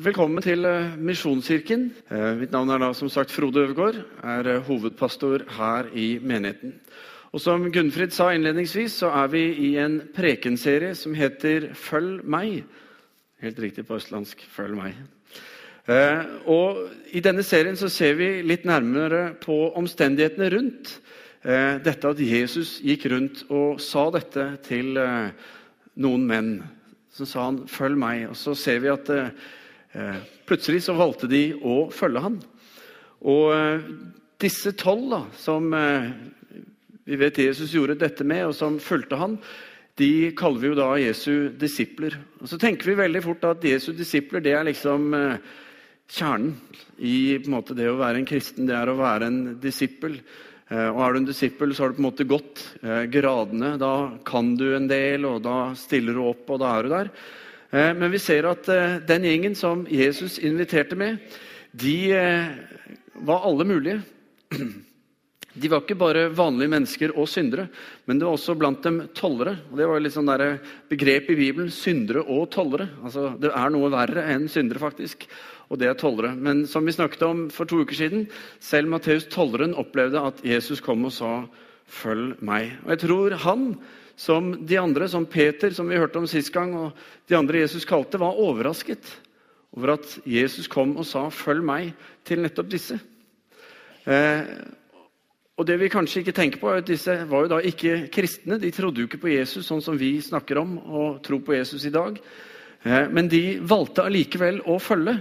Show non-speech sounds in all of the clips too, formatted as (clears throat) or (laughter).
Velkommen til eh, Misjonskirken. Eh, Mitt navn er da som sagt Frode Øvergaard. er eh, hovedpastor her i menigheten. Og Som Gunnfrid sa innledningsvis, så er vi i en prekenserie som heter Følg meg. Helt riktig på østlandsk. Følg meg. Og I denne serien så ser vi litt nærmere på omstendighetene rundt dette at Jesus gikk rundt og sa dette til noen menn. Så sa han 'følg meg'. Og så ser vi at plutselig så valgte de å følge han. Og eh, disse tolv som eh, vi vet Jesus gjorde dette med, og som fulgte han, de kaller vi jo da Jesu disipler. Og så tenker vi veldig fort at Jesu disipler det er liksom eh, kjernen i måte, det å være en kristen. Det er å være en disippel. Eh, Og er du en disippel, så har du på en måte gått eh, gradene. Da kan du en del, og da stiller du opp, og da er du der. Eh, Men vi ser at eh, den gjengen som Jesus inviterte med, de eh, var alle mulige. De var ikke bare vanlige mennesker og syndere, men det var også blant dem tollere. Og Det var litt sånn der begrep i Bibelen syndere og tollere. Altså, det er noe verre enn syndere, faktisk, og det er tollere. Men som vi snakket om for to uker siden, selv Matteus tolleren opplevde at Jesus kom og sa 'følg meg'. Og jeg tror han, som de andre, som Peter, som vi hørte om sist gang, og de andre Jesus kalte, var overrasket over at Jesus kom og sa 'følg meg' til nettopp disse. Eh, og det vi kanskje ikke tenker på er at Disse var jo da ikke kristne. De trodde jo ikke på Jesus sånn som vi snakker om og tror på Jesus i dag. Eh, Men de valgte allikevel å følge.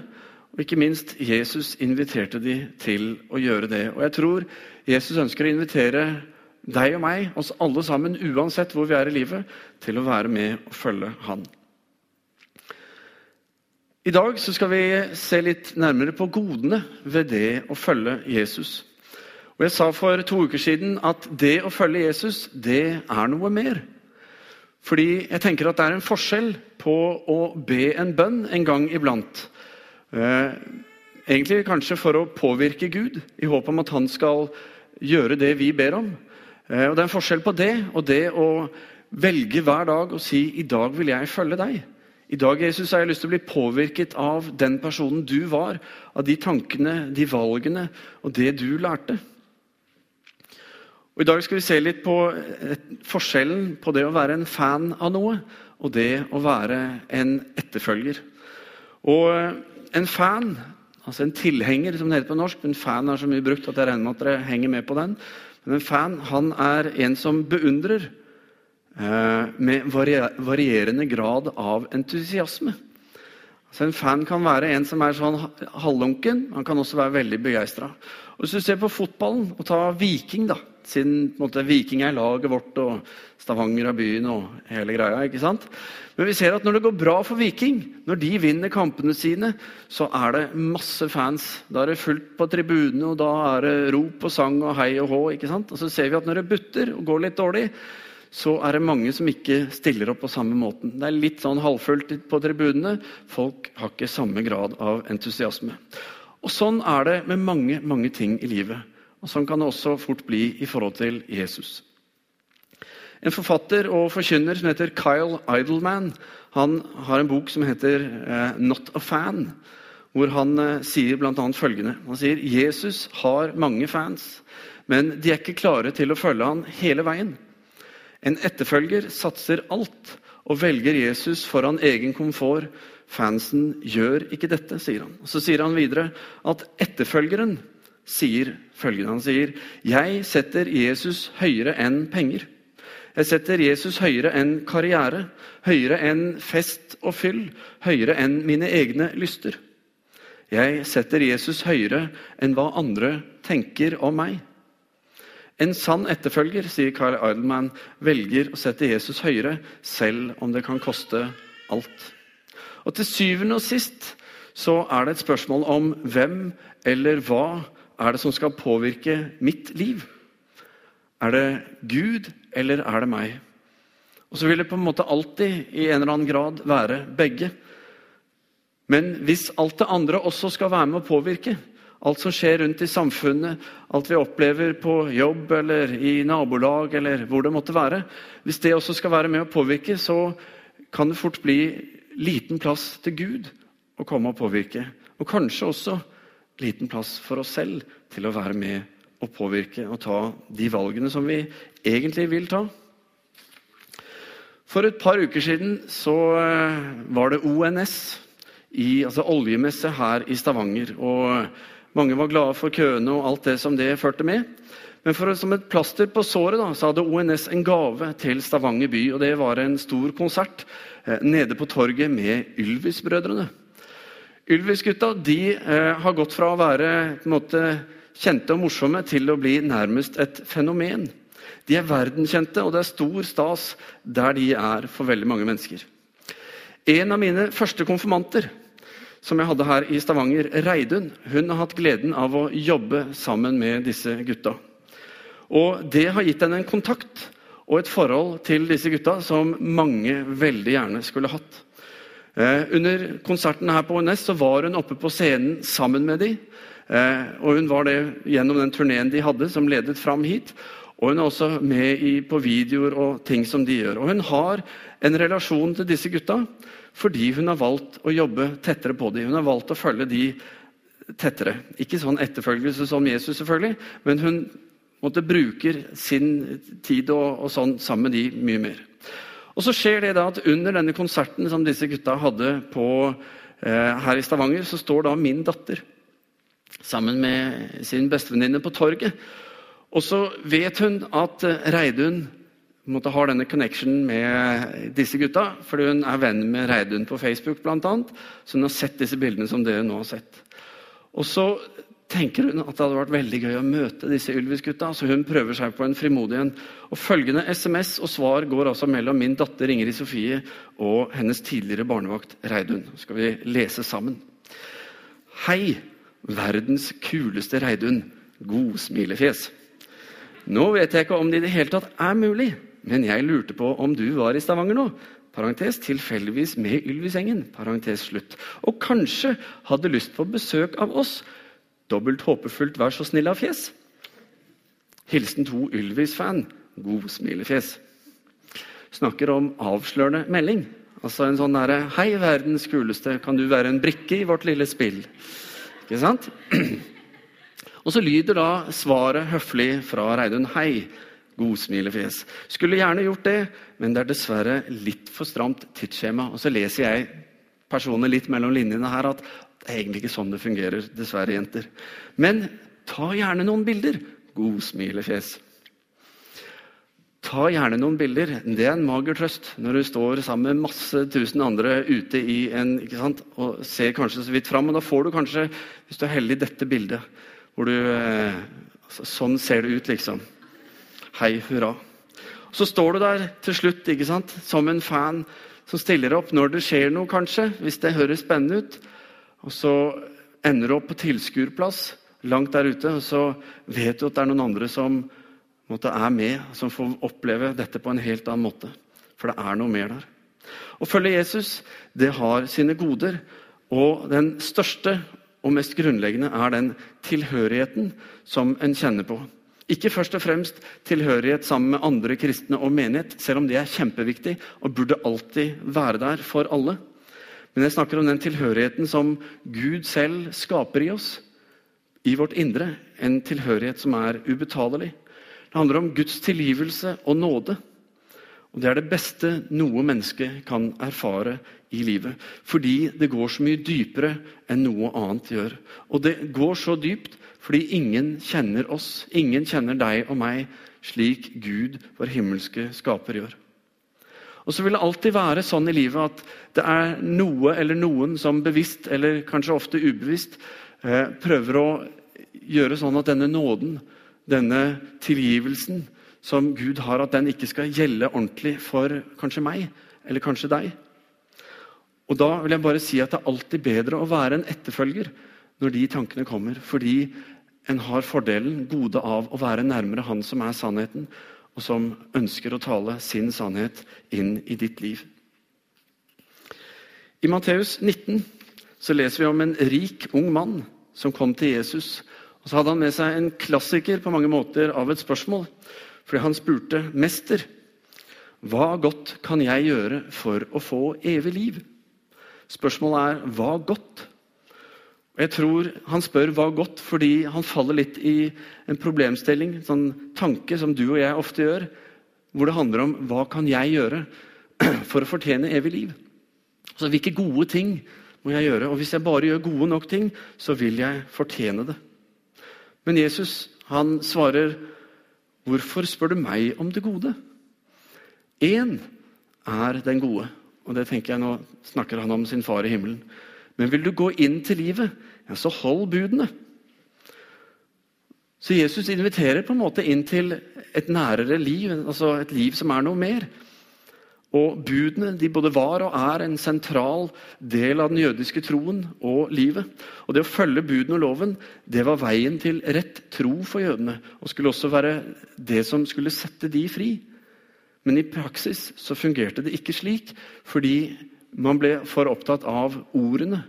Og ikke minst Jesus inviterte de til å gjøre det. Og jeg tror Jesus ønsker å invitere deg og meg, oss alle sammen, uansett hvor vi er i livet, til å være med og følge Han. I dag skal vi se litt nærmere på godene ved det å følge Jesus. Og Jeg sa for to uker siden at det å følge Jesus, det er noe mer. Fordi jeg tenker at det er en forskjell på å be en bønn en gang iblant. Eh, egentlig kanskje for å påvirke Gud, i håp om at han skal gjøre det vi ber om. Eh, og Det er en forskjell på det og det å velge hver dag og si 'i dag vil jeg følge deg'. I dag Jesus, har jeg lyst til å bli påvirket av den personen du var, av de tankene, de valgene og det du lærte. Og I dag skal vi se litt på eh, forskjellen på det å være en fan av noe og det å være en etterfølger. Og eh, en fan, altså en tilhenger, som det heter på norsk men fan er så mye brukt at jeg regner med at dere henger med på den. Men en fan han er en som beundrer eh, med varierende grad av entusiasme. Altså En fan kan være en som er sånn halvlunken. Han kan også være veldig begeistra. Hvis du ser på fotballen, og ta Viking, da, siden måte, Viking er laget vårt, og Stavanger er byen og hele greia. ikke sant? Men vi ser at når det går bra for Viking, når de vinner kampene sine, så er det masse fans. Da er det fullt på tribunene, og da er det rop og sang og hei og hå. ikke sant? Og så ser vi at når det butter og går litt dårlig, så er det mange som ikke stiller opp på samme måten. Det er litt sånn halvfullt på tribunene. Folk har ikke samme grad av entusiasme. Og Sånn er det med mange mange ting i livet. Og Sånn kan det også fort bli i forhold til Jesus. En forfatter og forkynner som heter Kyle Idleman, han har en bok som heter eh, 'Not a Fan', hvor han eh, sier bl.a. følgende. Han sier Jesus har mange fans, men de er ikke klare til å følge han hele veien. En etterfølger satser alt og velger Jesus foran egen komfort. Fansen gjør ikke dette, sier han. Så sier han videre at etterfølgeren sier følgende. Han sier, 'Jeg setter Jesus høyere enn penger'. Jeg setter Jesus høyere enn karriere, høyere enn fest og fyll, høyere enn mine egne lyster. Jeg setter Jesus høyere enn hva andre tenker om meg. En sann etterfølger, sier Carl Eidelman, velger å sette Jesus høyere, selv om det kan koste alt. Og Til syvende og sist så er det et spørsmål om hvem eller hva er det som skal påvirke mitt liv. Er det Gud, eller er det meg? Og så vil det på en måte alltid i en eller annen grad være begge. Men hvis alt det andre også skal være med å påvirke, alt som skjer rundt i samfunnet, alt vi opplever på jobb eller i nabolag eller hvor det måtte være Hvis det også skal være med å påvirke, så kan det fort bli liten plass til Gud å komme og påvirke. Og kanskje også liten plass for oss selv til å være med og påvirke og ta de valgene som vi egentlig vil ta. For et par uker siden så eh, var det ONS, i, altså oljemesse her i Stavanger. og Mange var glade for køene og alt det som det førte med. Men for, som et plaster på såret da, så hadde ONS en gave til Stavanger by. og Det var en stor konsert eh, nede på torget med Ylvis-brødrene. Ylvis-gutta eh, har gått fra å være måte, kjente og morsomme til å bli nærmest et fenomen. De er verdenskjente, og det er stor stas der de er for veldig mange mennesker. En av mine første konfirmanter som jeg hadde her i Stavanger, Reidun, hun har hatt gleden av å jobbe sammen med disse gutta. Og Det har gitt henne en kontakt og et forhold til disse gutta som mange veldig gjerne skulle hatt. Eh, under konserten her på ONS så var hun oppe på scenen sammen med dem. Eh, og hun var det gjennom den turneen de hadde, som ledet fram hit. Og hun er også med i, på videoer og ting som de gjør. Og hun har en relasjon til disse gutta fordi hun har valgt å jobbe tettere på dem. Hun har valgt å følge de tettere. Ikke sånn etterfølgelse som Jesus, selvfølgelig, men hun måtte bruker sin tid og, og sånn sammen med de mye mer. Og så skjer det da at Under denne konserten som disse gutta hadde på, eh, her i Stavanger, så står da min datter sammen med sin bestevenninne på torget. Og så vet hun at eh, Reidun måtte ha denne connection med disse gutta, fordi hun er venn med Reidun på Facebook, blant annet, Så hun har sett disse bildene som dere nå har sett. Og så tenker hun at det hadde vært veldig gøy å møte disse Ylvis-gutta. Så hun prøver seg på en frimodig en. Og Følgende SMS og svar går altså mellom min datter Ingrid Sofie og hennes tidligere barnevakt Reidun. Skal vi lese sammen? Hei, verdens kuleste Reidun. God smilefjes. Nå vet jeg ikke om det i det hele tatt er mulig, men jeg lurte på om du var i Stavanger nå. Parentes, tilfeldigvis med Ylvisengen. Parentes slutt. Og kanskje hadde lyst på besøk av oss. Dobbelt håpefullt, vær så snill av fjes. Hilsen to Ylvis-fan. God smilefjes. Snakker om avslørende melding. Altså en sånn derre Hei, verdens kuleste, kan du være en brikke i vårt lille spill? Ikke sant? (clears throat) Og så lyder da svaret høflig fra Reidun. Hei, Godsmilefjes. Skulle gjerne gjort det, men det er dessverre litt for stramt tidsskjema. Og så leser jeg personene litt mellom linjene her at det er egentlig ikke sånn det fungerer, dessverre, jenter. Men ta gjerne noen bilder. Godsmilefjes. Ta gjerne noen bilder. Det er en mager trøst når du står sammen med masse tusen andre ute i en, ikke sant? og ser kanskje så vidt fram. Og da får du kanskje, hvis du er heldig, dette bildet. Hvor du, eh, sånn ser det ut, liksom. Hei hurra. Så står du der til slutt ikke sant? som en fan som stiller opp når det skjer noe, kanskje, hvis det høres spennende ut. Og så ender du opp på tilskuerplass langt der ute, og så vet du at det er noen andre som måtte, er med, som får oppleve dette på en helt annen måte. For det er noe mer der. Å følge Jesus, det har sine goder. Og den største og mest grunnleggende er den tilhørigheten som en kjenner på. Ikke først og fremst tilhørighet sammen med andre kristne og menighet, selv om det er kjempeviktig og burde alltid være der for alle. Men jeg snakker om den tilhørigheten som Gud selv skaper i oss, i vårt indre. En tilhørighet som er ubetalelig. Det handler om Guds tilgivelse og nåde. Og Det er det beste noe menneske kan erfare i livet. Fordi det går så mye dypere enn noe annet gjør. Og det går så dypt fordi ingen kjenner oss, ingen kjenner deg og meg slik Gud, vår himmelske skaper, gjør. Og så vil det alltid være sånn i livet at det er noe eller noen som bevisst, eller kanskje ofte ubevisst, eh, prøver å gjøre sånn at denne nåden, denne tilgivelsen som Gud har, at den ikke skal gjelde ordentlig for kanskje meg, eller kanskje deg. Og Da vil jeg bare si at det er alltid bedre å være en etterfølger når de tankene kommer. Fordi en har fordelen, gode av å være nærmere Han som er sannheten, og som ønsker å tale sin sannhet inn i ditt liv. I Matteus 19 så leser vi om en rik, ung mann som kom til Jesus. Og Så hadde han med seg en klassiker på mange måter av et spørsmål. Fordi han spurte, 'Mester, hva godt kan jeg gjøre for å få evig liv?' Spørsmålet er hva godt? Og jeg tror Han spør hva godt fordi han faller litt i en problemstilling, en sånn tanke som du og jeg ofte gjør, hvor det handler om hva kan jeg gjøre for å fortjene evig liv. Så Hvilke gode ting må jeg gjøre? Og Hvis jeg bare gjør gode nok ting, så vil jeg fortjene det. Men Jesus han svarer, 'Hvorfor spør du meg om det gode?' Én er den gode. Og det tenker jeg Nå snakker han om sin far i himmelen. Men vil du gå inn til livet, ja, så hold budene. Så Jesus inviterer på en måte inn til et nærere liv, altså et liv som er noe mer. Og Budene de både var og er en sentral del av den jødiske troen og livet. Og Det å følge budene og loven det var veien til rett tro for jødene. Og skulle også være det som skulle sette de fri. Men i praksis så fungerte det ikke slik, fordi man ble for opptatt av ordene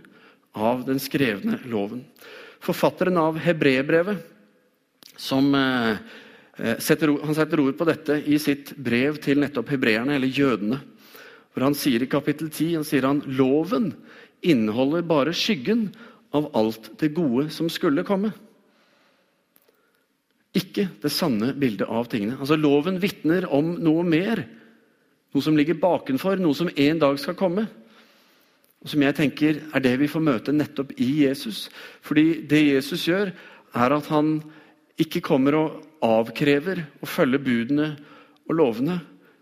av den skrevne loven. Forfatteren av Hebrebrevet, som Eh, setter, han setter ord på dette i sitt brev til nettopp hebreerne, eller jødene. For Han sier i kapittel 10 han sier han, loven inneholder bare skyggen av alt det gode som skulle komme. Ikke det sanne bildet av tingene. Altså Loven vitner om noe mer. Noe som ligger bakenfor, noe som en dag skal komme. Og Som jeg tenker er det vi får møte nettopp i Jesus. Fordi det Jesus gjør, er at han ikke kommer og avkrever å følge budene og lovene,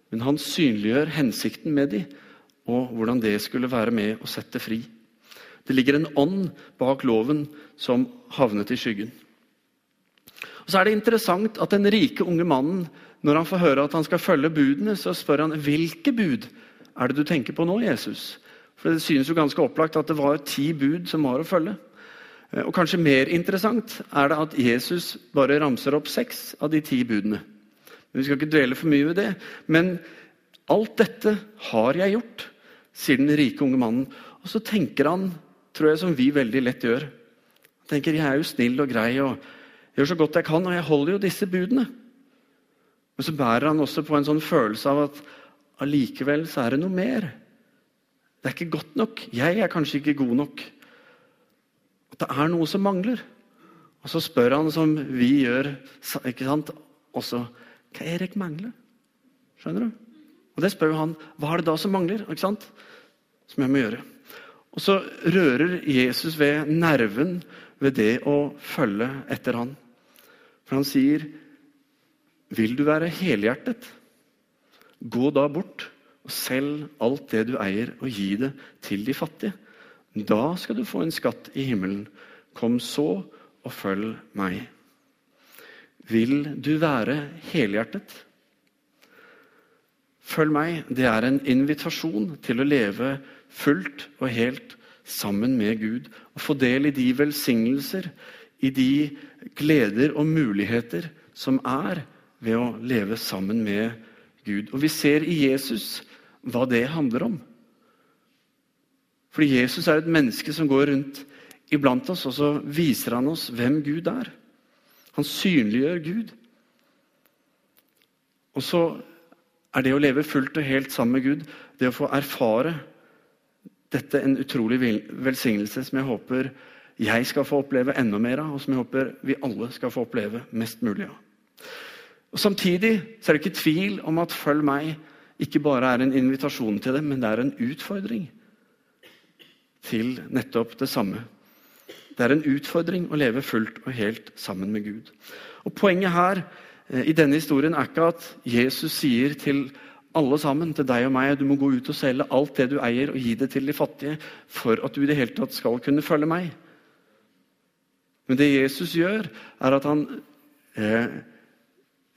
men han synliggjør hensikten med de, og hvordan det skulle være med å sette fri. Det ligger en ånd bak loven som havnet i skyggen. Og så er det interessant at Den rike unge mannen, når han får høre at han skal følge budene, så spør han hvilke bud er det du tenker på nå, Jesus? For Det synes jo ganske opplagt at det var ti bud som var å følge. Eh, og Kanskje mer interessant er det at Jesus bare ramser opp seks av de ti budene. Men Vi skal ikke dvele for mye ved det. Men alt dette har jeg gjort, sier den rike unge mannen. Og så tenker han, tror jeg, som vi veldig lett gjør. Han tenker, Jeg er jo snill og grei og gjør så godt jeg kan, og jeg holder jo disse budene. Men så bærer han også på en sånn følelse av at allikevel så er det noe mer. Det er ikke godt nok. Jeg er kanskje ikke god nok. Det er noe som mangler. Og så spør han som vi gjør ikke sant, også Hva er det mangler? Skjønner du? Og det spør han hva er det da som mangler. ikke sant? Som jeg må gjøre. Og så rører Jesus ved nerven ved det å følge etter han. For han sier, 'Vil du være helhjertet, gå da bort og selg alt det du eier, og gi det til de fattige.' Da skal du få en skatt i himmelen. Kom så og følg meg. Vil du være helhjertet? Følg meg, det er en invitasjon til å leve fullt og helt sammen med Gud. Og få del i de velsignelser, i de gleder og muligheter som er ved å leve sammen med Gud. Og vi ser i Jesus hva det handler om. Fordi Jesus er et menneske som går rundt iblant oss, og så viser han oss hvem Gud er. Han synliggjør Gud. Og så er det å leve fullt og helt sammen med Gud, det å få erfare dette en utrolig velsignelse som jeg håper jeg skal få oppleve enda mer av, og som jeg håper vi alle skal få oppleve mest mulig av. Og Samtidig er det ikke tvil om at 'følg meg' ikke bare er en invitasjon til det, men det er en utfordring til nettopp det samme. Det er en utfordring å leve fullt og helt sammen med Gud. Og Poenget her eh, i denne historien er ikke at Jesus sier til alle sammen, til deg og meg, du må gå ut og selge alt det du eier, og gi det til de fattige for at du i det hele tatt skal kunne følge meg. Men det Jesus gjør, er at han eh,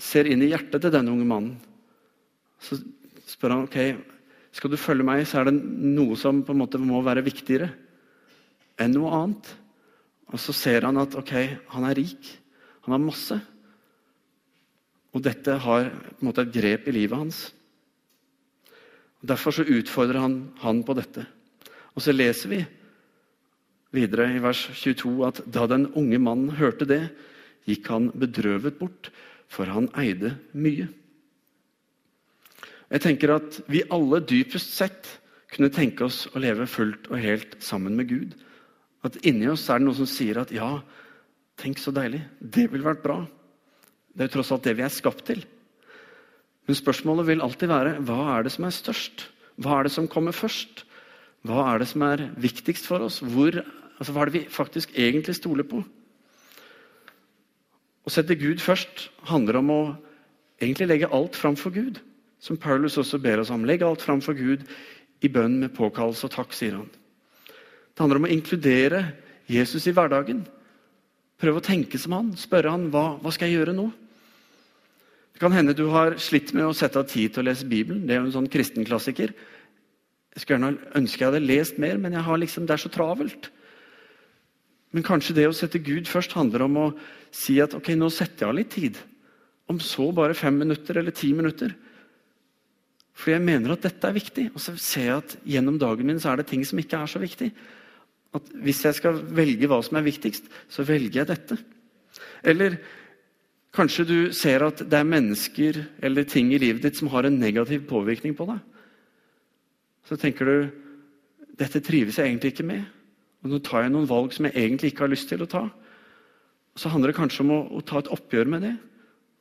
ser inn i hjertet til denne unge mannen. Så spør han ok, skal du følge meg, så er det noe som på en måte må være viktigere enn noe annet. Og så ser han at ok, han er rik. Han har masse. Og dette har på en måte et grep i livet hans. Og Derfor så utfordrer han han på dette. Og så leser vi videre i vers 22 at da den unge mannen hørte det, gikk han bedrøvet bort, for han eide mye. Jeg tenker at vi alle dypest sett kunne tenke oss å leve fullt og helt sammen med Gud. At inni oss er det noe som sier at ja, tenk så deilig. Det ville vært bra. Det er jo tross alt det vi er skapt til. Men spørsmålet vil alltid være hva er det som er størst? Hva er det som kommer først? Hva er det som er viktigst for oss? Hvor, altså, hva er det vi faktisk egentlig stoler på? Å sette Gud først handler om å egentlig legge alt fram for Gud. Som Paulus også ber oss om. Legg alt fram for Gud i bønn med påkallelse og takk, sier han. Det handler om å inkludere Jesus i hverdagen. Prøve å tenke som han. Spørre han hva, hva skal jeg gjøre nå? Det kan hende du har slitt med å sette av tid til å lese Bibelen. Det er jo en sånn kristenklassiker. Jeg skulle gjerne ønske jeg hadde lest mer, men liksom, det er så travelt. Men kanskje det å sette Gud først handler om å si at ok, nå setter jeg av litt tid. Om så bare fem minutter eller ti minutter. For jeg mener at dette er viktig. Og så ser jeg at gjennom dagen min så er det ting som ikke er så viktig. At hvis jeg skal velge hva som er viktigst, så velger jeg dette. Eller kanskje du ser at det er mennesker eller ting i livet ditt som har en negativ påvirkning på deg. Så tenker du dette trives jeg egentlig ikke med. Og nå tar jeg noen valg som jeg egentlig ikke har lyst til å ta. Så handler det kanskje om å, å ta et oppgjør med det.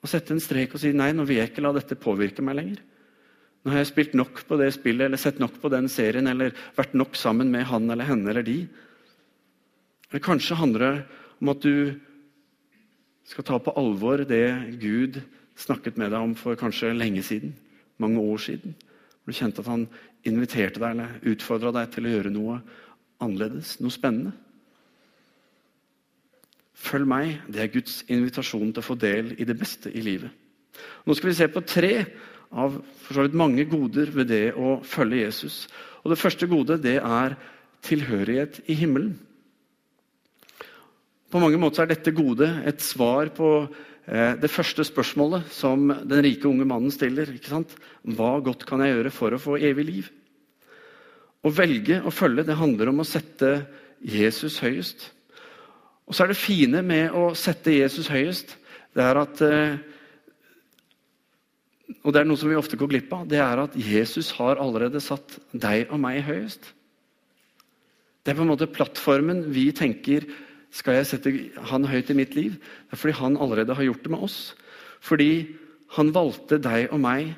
Og sette en strek og si nei, nå vil jeg ikke la dette påvirke meg lenger. Nå har jeg spilt nok på det spillet eller sett nok på den serien eller vært nok sammen med han eller henne eller de. Eller kanskje handler det om at du skal ta på alvor det Gud snakket med deg om for kanskje lenge siden. Mange år siden. Du kjente at han inviterte deg eller utfordra deg til å gjøre noe annerledes, noe spennende. Følg meg. Det er Guds invitasjon til å få del i det beste i livet. Nå skal vi se på tre av for så vidt mange goder ved det å følge Jesus. Og Det første gode det er tilhørighet i himmelen. På mange måter er dette gode et svar på eh, det første spørsmålet som den rike unge mannen stiller. ikke sant? Hva godt kan jeg gjøre for å få evig liv? Å velge å følge det handler om å sette Jesus høyest. Og så er det fine med å sette Jesus høyest, det er at eh, og det er noe som vi ofte går glipp av, det er at Jesus har allerede satt deg og meg høyest. Det er på en måte plattformen vi tenker skal jeg sette han høyt i mitt liv. Det er fordi han allerede har gjort det med oss. Fordi han valgte deg og meg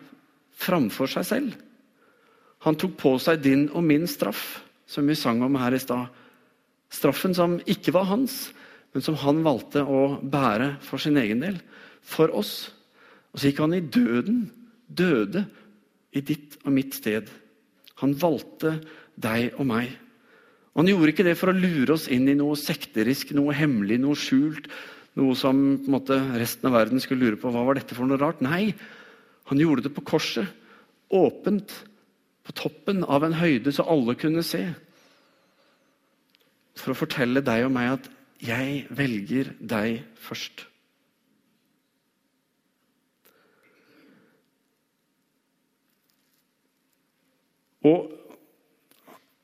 framfor seg selv. Han tok på seg din og min straff, som vi sang om her i stad. Straffen som ikke var hans, men som han valgte å bære for sin egen del. For oss. Og så gikk han i døden, døde i ditt og mitt sted. Han valgte deg og meg. Og Han gjorde ikke det for å lure oss inn i noe sekterisk, noe hemmelig, noe skjult. Noe som måte, resten av verden skulle lure på hva var dette for noe rart. Nei, han gjorde det på korset. Åpent. På toppen av en høyde så alle kunne se. For å fortelle deg og meg at 'jeg velger deg først'. Og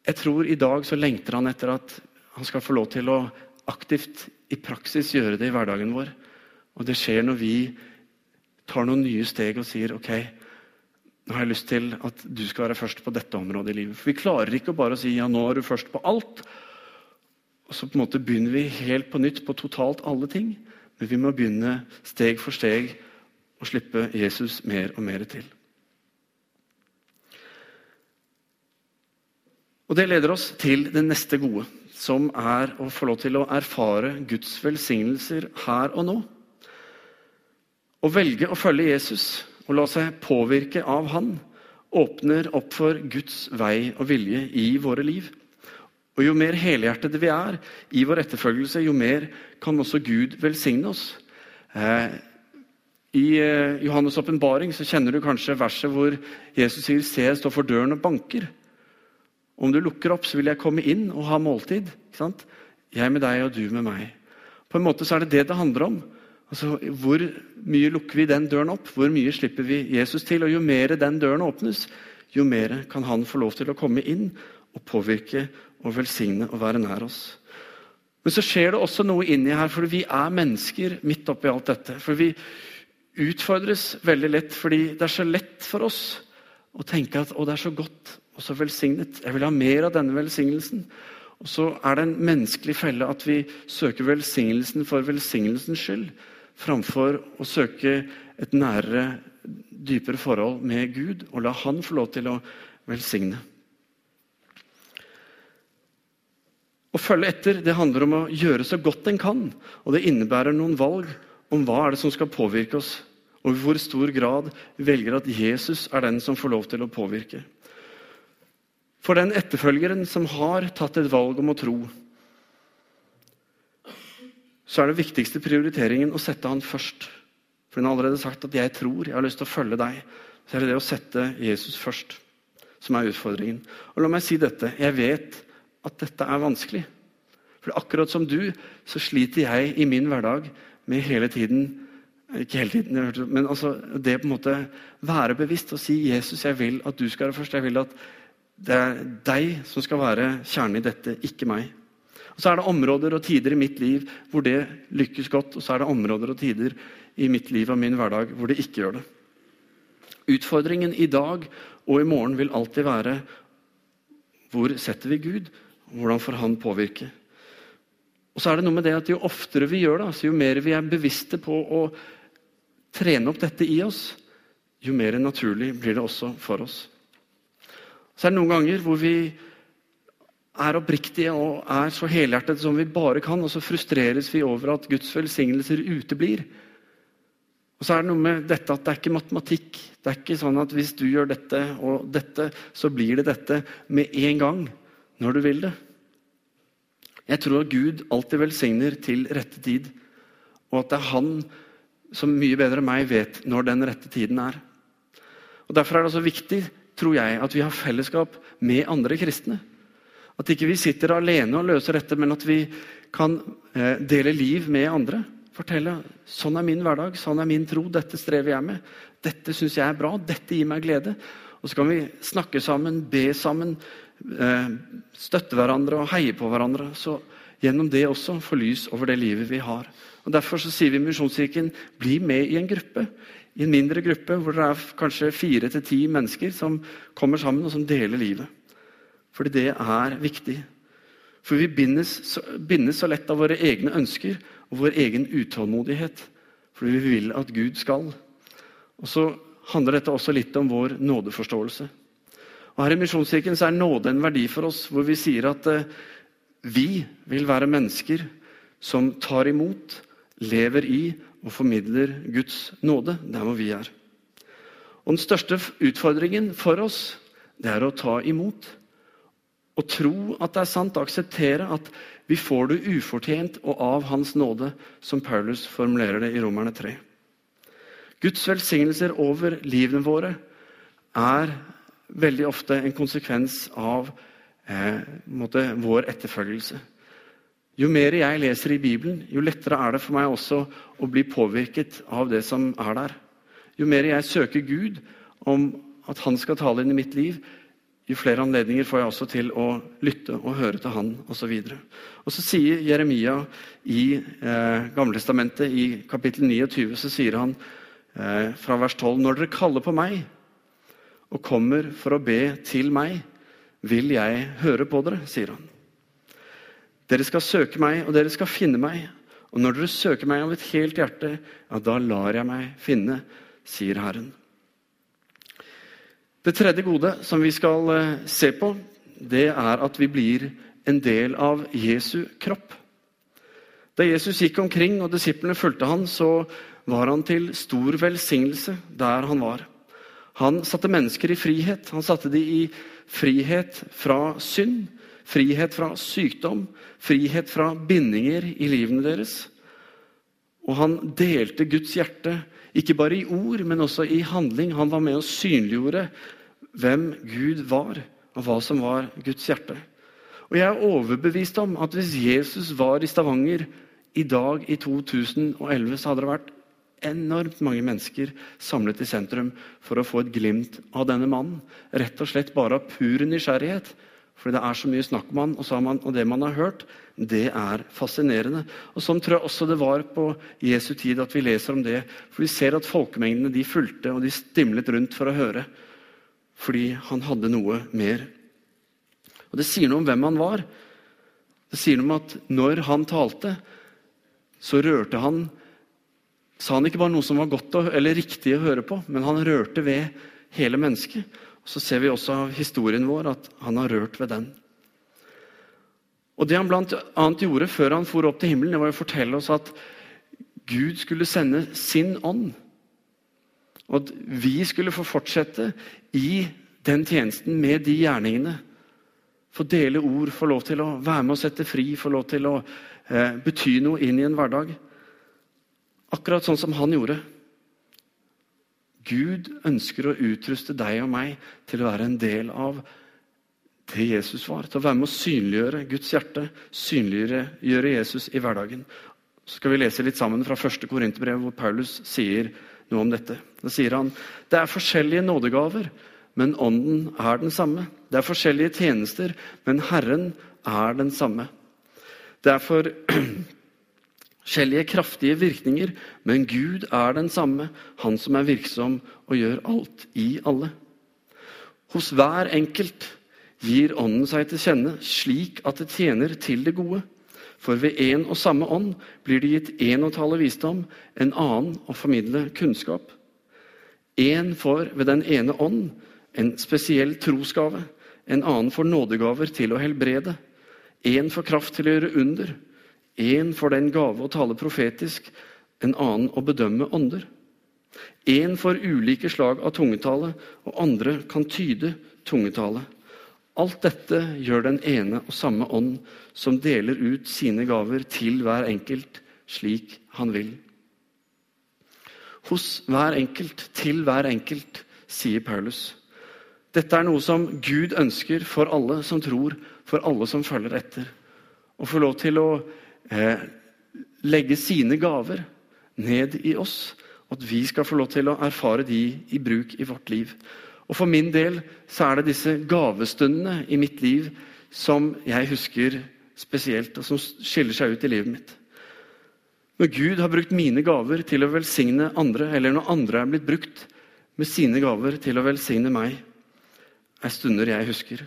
jeg tror i dag så lengter han etter at han skal få lov til å aktivt i praksis gjøre det i hverdagen vår. Og det skjer når vi tar noen nye steg og sier ok, nå har jeg lyst til at du skal være først på dette området i livet. For vi klarer ikke bare å si ja, nå er du først på alt. Og så på en måte begynner vi helt på nytt på totalt alle ting. Men vi må begynne steg for steg å slippe Jesus mer og mer til. Og Det leder oss til det neste gode, som er å få lov til å erfare Guds velsignelser her og nå. Å velge å følge Jesus og la seg påvirke av Han åpner opp for Guds vei og vilje i våre liv. Og Jo mer helhjertede vi er i vår etterfølgelse, jo mer kan også Gud velsigne oss. Eh, I eh, Johannes' åpenbaring kjenner du kanskje verset hvor Jesus sier 'Se, jeg står for døren og banker'. Om du lukker opp, så vil jeg komme inn og ha måltid. Jeg med deg og du med meg. På en måte så er det det det handler om. Altså, Hvor mye lukker vi den døren opp? Hvor mye slipper vi Jesus til? Og Jo mer den døren åpnes, jo mer kan han få lov til å komme inn og påvirke og velsigne og være nær oss. Men så skjer det også noe inni her, for vi er mennesker midt oppi alt dette. For vi utfordres veldig lett fordi det er så lett for oss å tenke at å, det er så godt og så velsignet. Jeg vil ha mer av denne velsignelsen. Og så er det en menneskelig felle at vi søker velsignelsen for velsignelsens skyld, framfor å søke et nærere, dypere forhold med Gud og la Han få lov til å velsigne. Å følge etter det handler om å gjøre så godt en kan. Og det innebærer noen valg om hva er det som skal påvirke oss, og i hvor stor grad vi velger at Jesus er den som får lov til å påvirke. For den etterfølgeren som har tatt et valg om å tro, så er det viktigste prioriteringen å sette han først. For hun har allerede sagt at 'jeg tror, jeg har lyst til å følge deg'. Så er det det å sette Jesus først som er utfordringen. Og la meg si dette. Jeg vet at dette er vanskelig. For akkurat som du, så sliter jeg i min hverdag med hele tiden Ikke hele tiden, men altså det på en måte være bevisst og si 'Jesus, jeg vil at du skal være først'. Jeg vil at det er deg som skal være kjernen i dette, ikke meg. Og Så er det områder og tider i mitt liv hvor det lykkes godt, og så er det områder og tider i mitt liv og min hverdag hvor det ikke gjør det. Utfordringen i dag og i morgen vil alltid være hvor setter vi Gud? Hvordan får han påvirke? Og så er det noe med det at Jo oftere vi gjør det, altså jo mer vi er bevisste på å trene opp dette i oss, jo mer naturlig blir det også for oss. Så er det noen ganger hvor vi er oppriktige og er så helhjertet som vi bare kan, og så frustreres vi over at Guds velsignelser uteblir. Og så er det noe med dette at det er ikke matematikk. Det er ikke sånn at hvis du gjør dette og dette, så blir det dette med en gang når du vil det. Jeg tror at Gud alltid velsigner til rette tid, og at det er Han som mye bedre enn meg vet når den rette tiden er. Og Derfor er det også viktig tror jeg, at vi har fellesskap med andre kristne. At ikke vi sitter alene og løser dette, men at vi kan eh, dele liv med andre. Fortelle sånn er min hverdag, sånn er min tro, dette strever jeg med. Dette syns jeg er bra, dette gir meg glede. Og så kan vi snakke sammen, be sammen, eh, støtte hverandre og heie på hverandre. Så gjennom det også få lys over det livet vi har. Og Derfor så sier vi i Misjonskirken bli med i en gruppe i en mindre gruppe hvor det er kanskje fire til ti mennesker som kommer sammen og som deler livet. Fordi det er viktig. For vi bindes så, bindes så lett av våre egne ønsker og vår egen utålmodighet. Fordi vi vil at Gud skal. Og så handler dette også litt om vår nådeforståelse. Og Her i Misjonskirken så er nåde en verdi for oss, hvor vi sier at eh, vi vil være mennesker som tar imot, lever i og formidler Guds nåde der hvor vi er. Og Den største utfordringen for oss det er å ta imot. Og tro at det er sant, og akseptere at vi får det ufortjent og av Hans nåde, som Paulus formulerer det i Romerne 3. Guds velsignelser over livene våre er veldig ofte en konsekvens av eh, vår etterfølgelse. Jo mer jeg leser i Bibelen, jo lettere er det for meg også å bli påvirket av det som er der. Jo mer jeg søker Gud om at han skal tale inn i mitt liv, jo flere anledninger får jeg også til å lytte og høre til han osv. Og, og så sier Jeremia i eh, Gamletestamentet, i kapittel 29, så sier han eh, fra vers 12.: Når dere kaller på meg og kommer for å be til meg, vil jeg høre på dere, sier han. Dere skal søke meg, og dere skal finne meg. Og når dere søker meg av et helt hjerte, ja, da lar jeg meg finne, sier Herren. Det tredje gode som vi skal eh, se på, det er at vi blir en del av Jesu kropp. Da Jesus gikk omkring og disiplene fulgte han, så var han til stor velsignelse der han var. Han satte mennesker i frihet. Han satte de i frihet fra synd Frihet fra sykdom, frihet fra bindinger i livene deres. Og han delte Guds hjerte, ikke bare i ord, men også i handling. Han var med og synliggjorde hvem Gud var, og hva som var Guds hjerte. Og jeg er overbevist om at hvis Jesus var i Stavanger i dag i 2011, så hadde det vært enormt mange mennesker samlet i sentrum for å få et glimt av denne mannen. Rett og slett bare av pur nysgjerrighet. Fordi det er så mye snakk om han, og, man, og det man har hørt, det er fascinerende. Og Sånn tror jeg også det var på Jesu tid at vi leser om det. For vi ser at folkemengdene de fulgte og de stimlet rundt for å høre. fordi han hadde noe mer. Og Det sier noe om hvem han var. Det sier noe om at når han talte, så rørte han Sa han ikke bare noe som var godt eller riktig å høre på, men han rørte ved hele mennesket. Så ser vi også av historien vår at han har rørt ved den. Og Det han annet gjorde før han for opp til himmelen, det var å fortelle oss at Gud skulle sende sin ånd. Og at vi skulle få fortsette i den tjenesten med de gjerningene. Få dele ord, få lov til å være med og sette fri, få lov til å eh, bety noe inn i en hverdag. Akkurat sånn som han gjorde. Gud ønsker å utruste deg og meg til å være en del av det Jesus var. Til å være med å synliggjøre Guds hjerte, synliggjøre Jesus i hverdagen. Så skal vi lese litt sammen fra første Korinterbrev, hvor Paulus sier noe om dette. Da sier han det er forskjellige nådegaver, men ånden er den samme. Det er forskjellige tjenester, men Herren er den samme. Det (clears throat) er forskjellige kraftige virkninger, men Gud er den samme, Han som er virksom og gjør alt i alle. Hos hver enkelt gir Ånden seg til kjenne slik at det tjener til det gode. For ved én og samme ånd blir det gitt én å tale visdom, en annen å formidle kunnskap. Én får ved den ene ånd en spesiell trosgave, en annen får nådegaver til å helbrede, én får kraft til å gjøre under, én får den gave å tale profetisk, en annen å bedømme ånder. Én får ulike slag av tungetale, og andre kan tyde tungetale. Alt dette gjør den ene og samme ånd, som deler ut sine gaver til hver enkelt slik han vil. Hos hver enkelt, til hver enkelt, sier Paulus. Dette er noe som Gud ønsker for alle som tror, for alle som følger etter. Å få lov til å eh, legge sine gaver ned i oss, at vi skal få lov til å erfare de i bruk i vårt liv. Og For min del så er det disse gavestundene i mitt liv som jeg husker spesielt, og som skiller seg ut i livet mitt. Når Gud har brukt mine gaver til å velsigne andre, eller når andre er blitt brukt med sine gaver til å velsigne meg, er stunder jeg husker.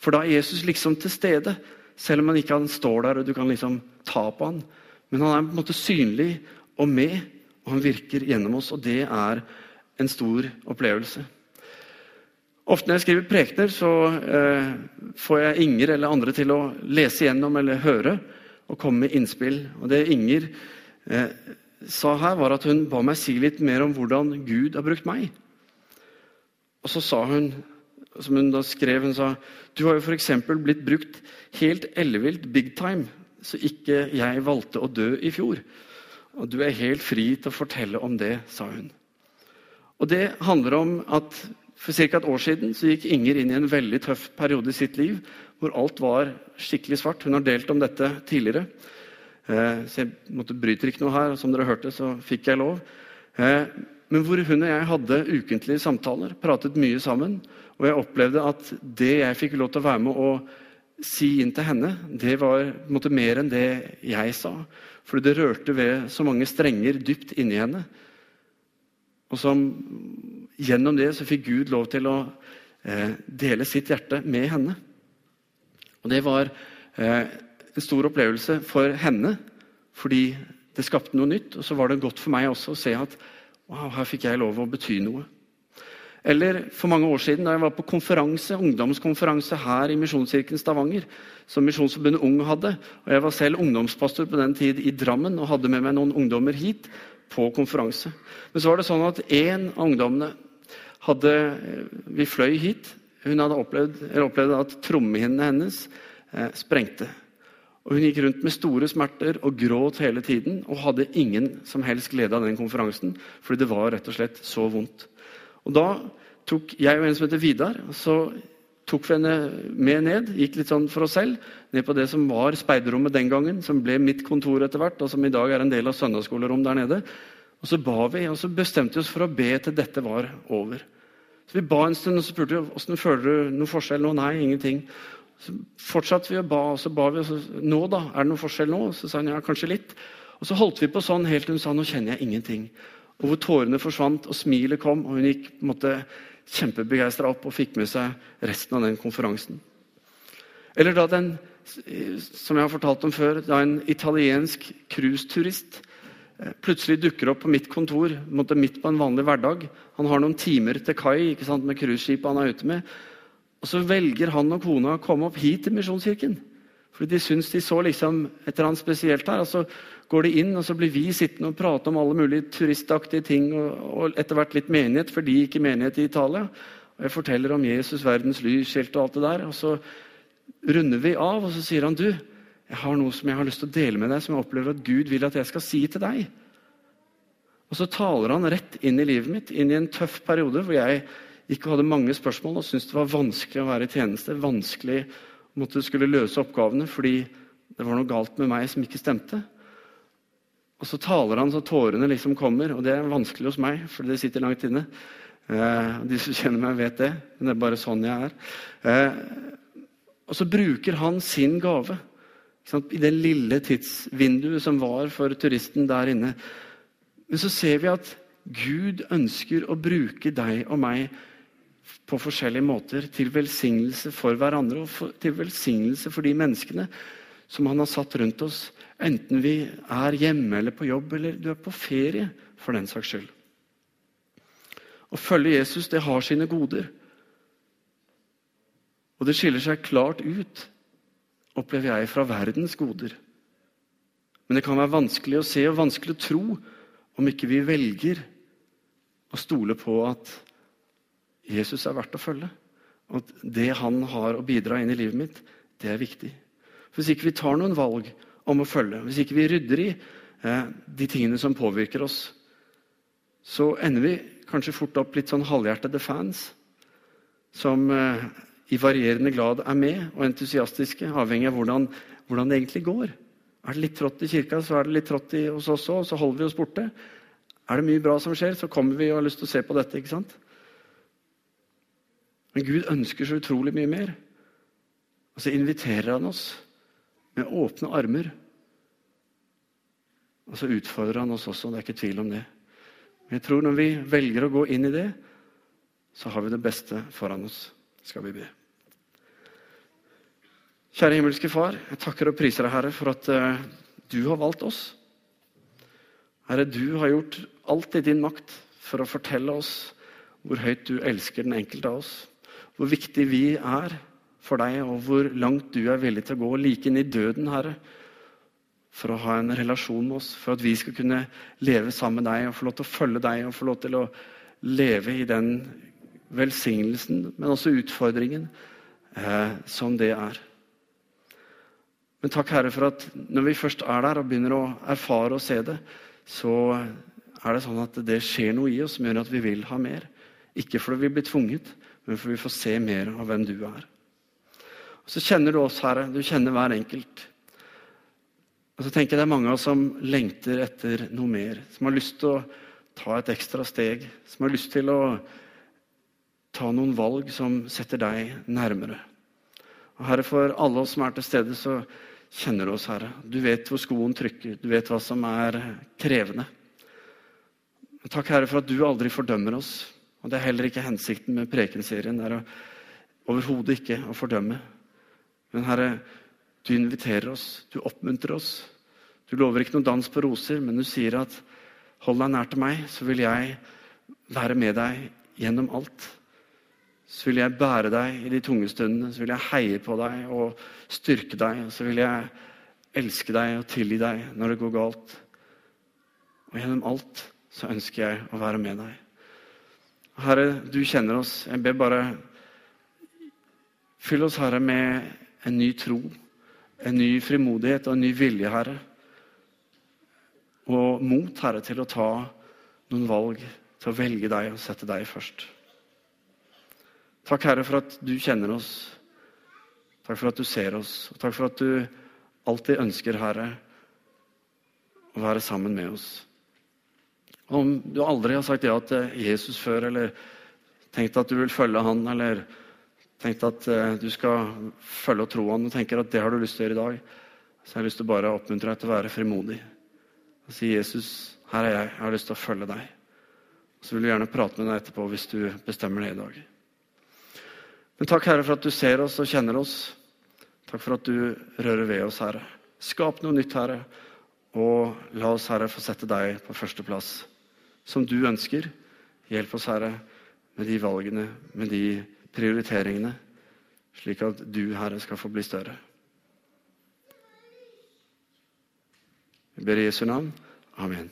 For da er Jesus liksom til stede, selv om han ikke står der og du kan liksom ta på han. Men han er på en måte synlig og med, og han virker gjennom oss. Og det er en stor opplevelse. Ofte når jeg skriver prekener, så eh, får jeg Inger eller andre til å lese gjennom eller høre og komme med innspill. Og Det Inger eh, sa her, var at hun ba meg si litt mer om hvordan Gud har brukt meg. Og så sa hun, som hun da skrev, hun sa du har jo f.eks. blitt brukt helt ellevilt big time, så ikke jeg valgte å dø i fjor. Og du er helt fri til å fortelle om det, sa hun. Og det handler om at for ca. et år siden så gikk Inger inn i en veldig tøff periode i sitt liv hvor alt var skikkelig svart. Hun har delt om dette tidligere. Eh, så jeg måtte bryter ikke noe her. Som dere hørte, så fikk jeg lov. Men hvor hun og jeg hadde ukentlige samtaler, pratet mye sammen. Og jeg opplevde at det jeg fikk lov til å være med å si inn til henne, det var måte, mer enn det jeg sa. Fordi det rørte ved så mange strenger dypt inni henne. Og som gjennom det så fikk Gud lov til å eh, dele sitt hjerte med henne. Og det var eh, en stor opplevelse for henne, fordi det skapte noe nytt. Og så var det godt for meg også å se at wow, her fikk jeg lov å bety noe. Eller for mange år siden da jeg var på konferanse, ungdomskonferanse her i Misjonskirken Stavanger, som Misjonsforbundet Ung hadde. og Jeg var selv ungdomspastor på den tid i Drammen og hadde med meg noen ungdommer hit på konferanse. Men så var det sånn at en av ungdommene hadde Vi fløy hit. Hun hadde opplevd, opplevd at trommehinnene hennes eh, sprengte. Og Hun gikk rundt med store smerter og gråt hele tiden og hadde ingen som helst glede av den konferansen, fordi det var rett og slett så vondt. Og Da tok jeg og en som heter Vidar, så tok vi henne med ned. Gikk litt sånn for oss selv, ned på det som var speiderrommet den gangen, som ble mitt kontor etter hvert, og som i dag er en del av søndagsskolerom der nede. Og så ba vi, og så bestemte vi oss for å be til dette var over. Så Vi ba en stund og så spurte vi, hvordan føler du noe forskjell nå. Nei, ingenting. Så fortsatte vi å ba, og så ba vi. Og så, nå da, Er det noen forskjell nå? Så sa han ja, kanskje litt. Og så holdt vi på sånn helt til hun sa nå kjenner jeg ingenting. Og hvor tårene forsvant, og smilet kom, og hun gikk på en måte kjempebegeistra opp og fikk med seg resten av den konferansen. Eller da den, som jeg har fortalt om før, da en italiensk cruiseturist eh, plutselig dukker opp på mitt kontor midt på en vanlig hverdag. Han har noen timer til kai ikke sant, med cruiseskipet han er ute med. Og så velger han og kona å komme opp hit til Misjonskirken. Fordi de syns de så liksom et eller annet spesielt her. og Så går de inn, og så blir vi sittende og prate om alle mulige turistaktige ting. Og, og etter hvert litt menighet, for de gikk i menighet i Italia. Og jeg forteller om Jesus, verdens lys, helt og alt det der. Og så runder vi av, og så sier han du, jeg har noe som jeg har lyst til å dele med deg, som jeg opplever at Gud vil at jeg skal si til deg. Og så taler han rett inn i livet mitt, inn i en tøff periode hvor jeg ikke hadde mange spørsmål og syntes det var vanskelig å være i tjeneste. vanskelig måtte skulle løse oppgavene fordi det var noe galt med meg som ikke stemte. Og så taler han så tårene liksom kommer, og det er vanskelig hos meg, for det sitter langt inne. Eh, de som kjenner meg, vet det, men det er bare sånn jeg er. Eh, og så bruker han sin gave i det lille tidsvinduet som var for turisten der inne. Men så ser vi at Gud ønsker å bruke deg og meg på forskjellige måter til velsignelse for hverandre og for, til velsignelse for de menneskene som han har satt rundt oss. Enten vi er hjemme eller på jobb eller du er på ferie, for den saks skyld. Å følge Jesus det har sine goder. Og det skiller seg klart ut, opplever jeg, fra verdens goder. Men det kan være vanskelig å se og vanskelig å tro om ikke vi velger å stole på at Jesus er verdt å følge. At det han har å bidra inn i livet mitt, det er viktig. For hvis ikke vi tar noen valg om å følge, hvis ikke vi rydder i eh, de tingene som påvirker oss, så ender vi kanskje fort opp litt sånn halvhjertede fans som eh, i varierende grad er med og entusiastiske, avhengig av hvordan, hvordan, det egentlig går. Er det litt trått i kirka, så er det litt trått hos oss òg, så holder vi oss borte. Er det mye bra som skjer, så kommer vi og har lyst til å se på dette. ikke sant? Men Gud ønsker så utrolig mye mer. Og så inviterer han oss med åpne armer. Og så utfordrer han oss også, det er ikke tvil om det. Men jeg tror når vi velger å gå inn i det, så har vi det beste foran oss. Skal vi be. Kjære himmelske Far, jeg takker og priser deg, Herre, for at uh, du har valgt oss. Herre, du har gjort alt i din makt for å fortelle oss hvor høyt du elsker den enkelte av oss hvor viktig vi er for deg, og hvor langt du er villig til å gå, like inn i døden, Herre, for å ha en relasjon med oss, for at vi skal kunne leve sammen med deg og få lov til å følge deg og få lov til å leve i den velsignelsen, men også utfordringen eh, som det er. Men takk, Herre, for at når vi først er der og begynner å erfare og se det, så er det sånn at det skjer noe i oss som gjør at vi vil ha mer. Ikke fordi vi blir tvunget, men for vi får se mer av hvem du er. Og Så kjenner du oss, Herre. Du kjenner hver enkelt. Og så tenker jeg Det er mange av oss som lengter etter noe mer. Som har lyst til å ta et ekstra steg. Som har lyst til å ta noen valg som setter deg nærmere. Og Herre, For alle oss som er til stede, så kjenner du oss, Herre. Du vet hvor skoen trykker. Du vet hva som er krevende. Takk, Herre, for at du aldri fordømmer oss. Og Det er heller ikke hensikten med prekenserien. Det er overhodet ikke å fordømme. Men Herre, du inviterer oss, du oppmuntrer oss. Du lover ikke noen dans på roser, men du sier at hold deg nær til meg, så vil jeg være med deg gjennom alt. Så vil jeg bære deg i de tunge stundene, så vil jeg heie på deg og styrke deg. Og så vil jeg elske deg og tilgi deg når det går galt. Og gjennom alt så ønsker jeg å være med deg. Herre, du kjenner oss. Jeg ber bare Fyll oss, Herre, med en ny tro, en ny frimodighet og en ny vilje, Herre. Og mot, Herre, til å ta noen valg, til å velge deg og sette deg først. Takk, Herre, for at du kjenner oss. Takk for at du ser oss. Og takk for at du alltid ønsker, Herre, å være sammen med oss. Om du aldri har sagt ja til Jesus før, eller tenkt at du vil følge han, eller tenkt at eh, du skal følge og tro han, og tenker at det har du lyst til å gjøre i dag, så jeg har lyst til bare å oppmuntre deg til å være frimodig. Og si, 'Jesus, her er jeg. Jeg har lyst til å følge deg.' Så vil vi gjerne prate med deg etterpå hvis du bestemmer det i dag. Men takk, Herre, for at du ser oss og kjenner oss. Takk for at du rører ved oss, Herre. Skap noe nytt, Herre, og la oss, Herre, få sette deg på førsteplass, som du ønsker. Hjelp oss, Herre, med de valgene, med de prioriteringene, slik at du, Herre, skal få bli større. Vi ber i Jesu navn. Amen.